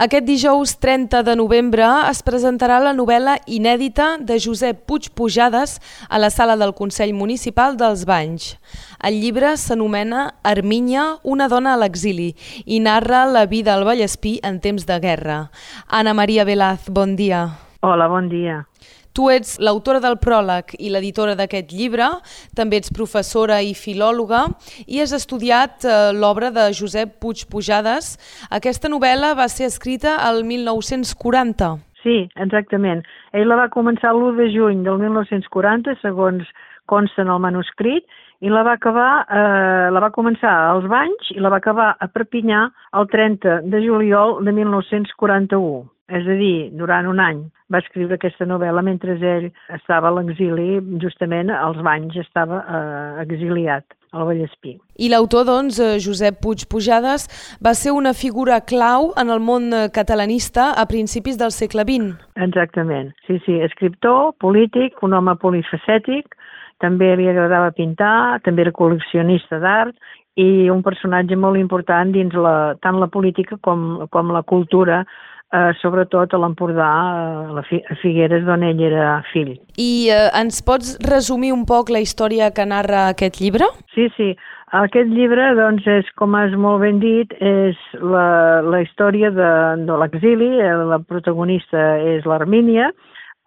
Aquest dijous 30 de novembre es presentarà la novel·la inèdita de Josep Puig Pujades a la sala del Consell Municipal dels Banys. El llibre s'anomena Armínia, una dona a l'exili i narra la vida al Vallespí en temps de guerra. Anna Maria Velaz, bon dia. Hola, bon dia. Tu ets l'autora del pròleg i l'editora d'aquest llibre, també ets professora i filòloga i has estudiat eh, l'obra de Josep Puig Pujades. Aquesta novel·la va ser escrita al 1940. Sí, exactament. Ell la va començar l'1 de juny del 1940, segons consta en el manuscrit, i la va acabar, eh, la va començar als Banys i la va acabar a Perpinyà el 30 de juliol de 1941. És a dir, durant un any va escriure aquesta novel·la mentre ell estava a l'exili, justament als Banys estava eh, exiliat al Vallespí. I l'autor, doncs, eh, Josep Puig Pujades, va ser una figura clau en el món eh, catalanista a principis del segle XX. Exactament, sí, sí, escriptor, polític, un home polifacètic, també li agradava pintar, també era col·leccionista d'art i un personatge molt important dins la, tant la política com, com la cultura eh, sobretot a l'Empordà, a, la a Figueres, d'on ell era fill. I eh, ens pots resumir un poc la història que narra aquest llibre? Sí, sí. Aquest llibre, doncs, és, com has molt ben dit, és la, la història de, de l'exili. La protagonista és l'Armínia,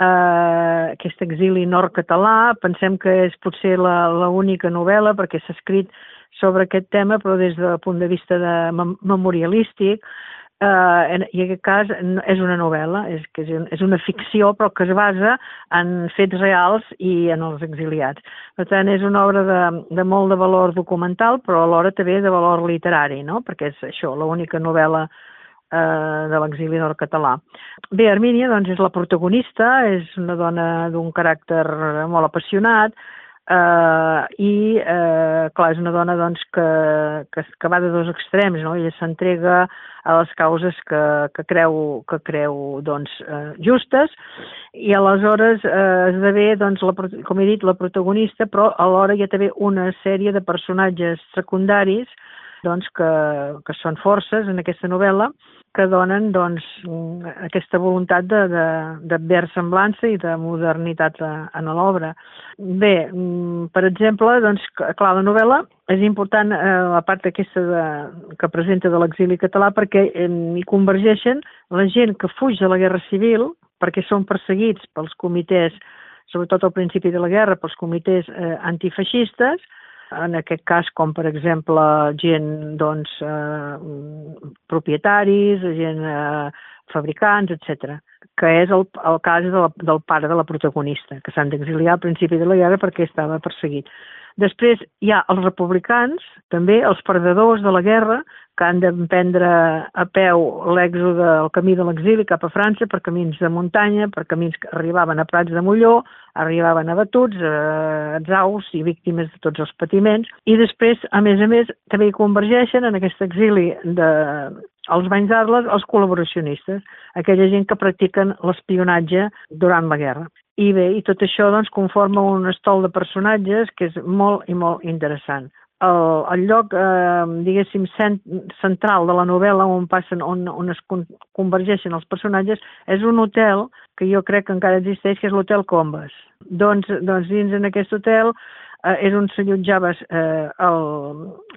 eh, aquest exili nord-català. Pensem que és potser l'única novel·la perquè s'ha escrit sobre aquest tema, però des del punt de vista de memorialístic eh, en, i en aquest cas és una novel·la, és, que és una ficció però que es basa en fets reals i en els exiliats. Per tant, és una obra de, de molt de valor documental però alhora també de valor literari, no? perquè és això, l'única novel·la eh, de l'exili nord-català. Bé, Armínia doncs, és la protagonista, és una dona d'un caràcter molt apassionat, Uh, i uh, clar, és una dona doncs, que, que, que va de dos extrems, no? ella s'entrega a les causes que, que creu, que creu doncs, uh, justes i aleshores uh, esdevé, doncs, la, com he dit, la protagonista, però alhora hi ha també una sèrie de personatges secundaris doncs, que, que són forces en aquesta novel·la que donen doncs, aquesta voluntat de, de, de versemblança i de modernitat a, en l'obra. Bé, mm, per exemple, doncs, clar, la novel·la és important eh, la part aquesta de, que presenta de l'exili català perquè eh, hi convergeixen la gent que fuig de la guerra civil perquè són perseguits pels comitès, sobretot al principi de la guerra, pels comitès eh, antifeixistes, en aquest cas com per exemple gent doncs, eh, propietaris, gent eh, fabricants, etc que és el, el cas de la, del pare de la protagonista, que s'han d'exiliar al principi de la guerra perquè estava perseguit. Després hi ha els republicans, també els perdedors de la guerra, que han d'emprendre a peu l'èxode al camí de l'exili cap a França per camins de muntanya, per camins que arribaven a Prats de Molló, arribaven abatuts, eh, exaus i víctimes de tots els patiments. I després, a més a més, també hi convergeixen en aquest exili de, els banys d'Arles, els col·laboracionistes, aquella gent que practiquen l'espionatge durant la guerra. I bé, i tot això doncs, conforma un estol de personatges que és molt i molt interessant. El, el lloc, eh, diguéssim, cent, central de la novel·la on passen, on, on es con, convergeixen els personatges, és un hotel que jo crec que encara existeix, que és l'Hotel Combes. Doncs, doncs dins en aquest hotel eh, és on s'allotjava eh,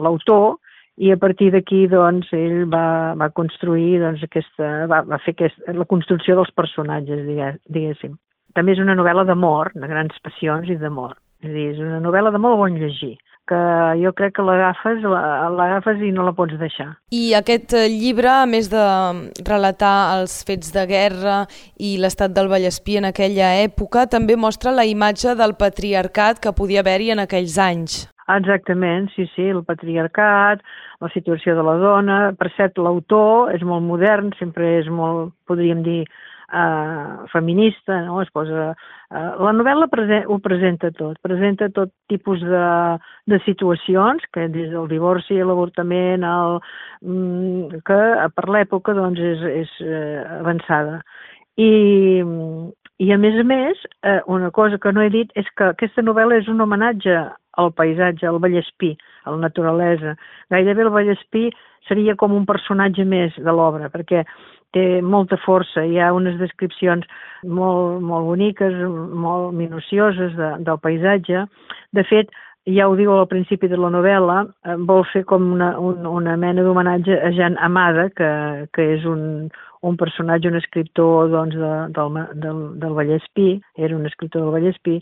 l'autor, i a partir d'aquí doncs, ell va, va construir doncs, aquesta, va, va fer aquesta, la construcció dels personatges, diguéssim. També és una novel·la d'amor, de grans passions i d'amor. És a dir, és una novel·la de molt bon llegir, que jo crec que l'agafes l'agafes i no la pots deixar. I aquest eh, llibre, a més de relatar els fets de guerra i l'estat del Vallespí en aquella època, també mostra la imatge del patriarcat que podia haver-hi en aquells anys. Exactament, sí, sí, el patriarcat, la situació de la dona. Per cert, l'autor és molt modern, sempre és molt, podríem dir, eh, feminista, no? Es posa... Eh, la novel·la prese ho presenta tot, presenta tot tipus de, de situacions, que des del divorci, l'avortament, mm, que per l'època doncs, és, és eh, avançada. I, i a més a més, eh, una cosa que no he dit és que aquesta novel·la és un homenatge el paisatge, el Vallespí, a la naturalesa. Gairebé el Vallespí seria com un personatge més de l'obra, perquè té molta força, hi ha unes descripcions molt, molt boniques, molt minucioses de, del paisatge. De fet, ja ho diu al principi de la novel·la, eh, vol fer com una, un, una mena d'homenatge a Jan Amada, que, que és un, un personatge, un escriptor doncs, de, del, del, del Vallespí, era un escriptor del Vallespí,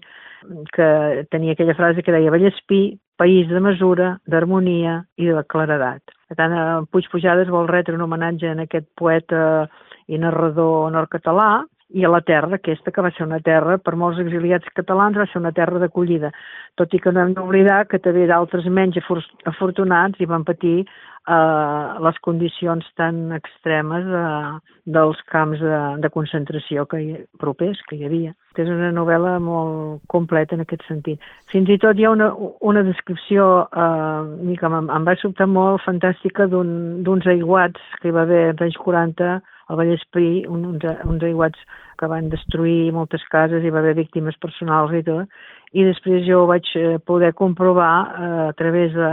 que tenia aquella frase que deia Vallespí, país de mesura, d'harmonia i de claredat. Per tant, Puig Pujades vol retre un homenatge en aquest poeta i narrador nord-català, i a la terra aquesta, que va ser una terra, per molts exiliats catalans, va ser una terra d'acollida, tot i que no hem d'oblidar que també d'altres menys afortunats i van patir eh, les condicions tan extremes de, dels camps de, de concentració que hi, propers que hi havia. És una novel·la molt completa en aquest sentit. Fins i tot hi ha una, una descripció eh, que em, em va sobtar molt fantàstica d'uns un, aiguats que hi va haver als anys 40 al Vallespí, uns, uns aiguats que van destruir moltes cases, i va haver víctimes personals i tot, i després jo ho vaig eh, poder comprovar eh, a través de,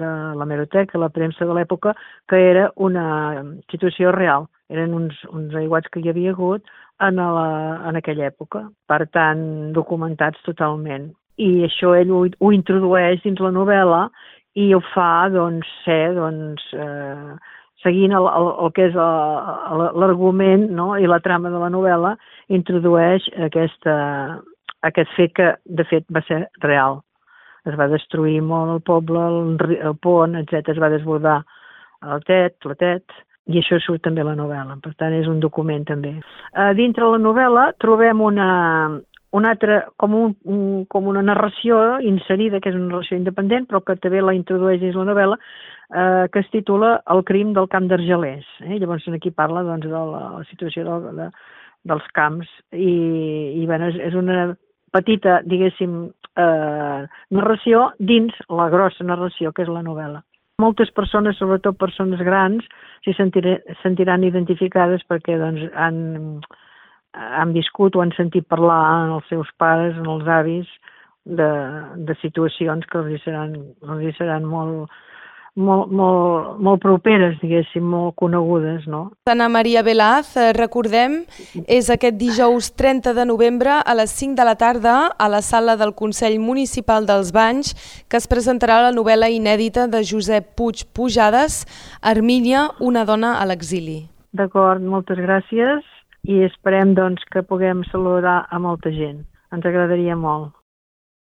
de la meroteca, la premsa de l'època, que era una situació real. Eren uns, uns aiguats que hi havia hagut en, la, en aquella època, per tant, documentats totalment. I això ell ho, ho introdueix dins la novel·la i ho fa, doncs, ser, doncs, eh, seguint el, el, el que és l'argument no? i la trama de la novel·la, introdueix aquesta, aquest fet que, de fet, va ser real. Es va destruir molt el poble, el, el pont, etc. Es va desbordar el tet, la tet, i això surt també a la novel·la. Per tant, és un document també. A dintre la novel·la trobem una, una altra, com, un, un, com una narració inserida, que és una narració independent, però que també la introdueix dins la novel·la, eh, que es titula El crim del camp d'Argelers. Eh? Llavors aquí parla doncs, de la, la situació de, de, dels camps i, i bueno, és, és una petita, diguéssim, eh, narració dins la grossa narració que és la novel·la. Moltes persones, sobretot persones grans, s'hi sentiran identificades perquè doncs, han, han viscut o han sentit parlar en els seus pares, en els avis, de, de situacions que els hi seran, els hi seran molt, molt, molt, molt properes, diguéssim, molt conegudes, no? Ana Maria Velaz, eh, recordem, és aquest dijous 30 de novembre a les 5 de la tarda a la sala del Consell Municipal dels Banys que es presentarà la novel·la inèdita de Josep Puig Pujades, Armínia, una dona a l'exili. D'acord, moltes gràcies i esperem doncs, que puguem saludar a molta gent. Ens agradaria molt.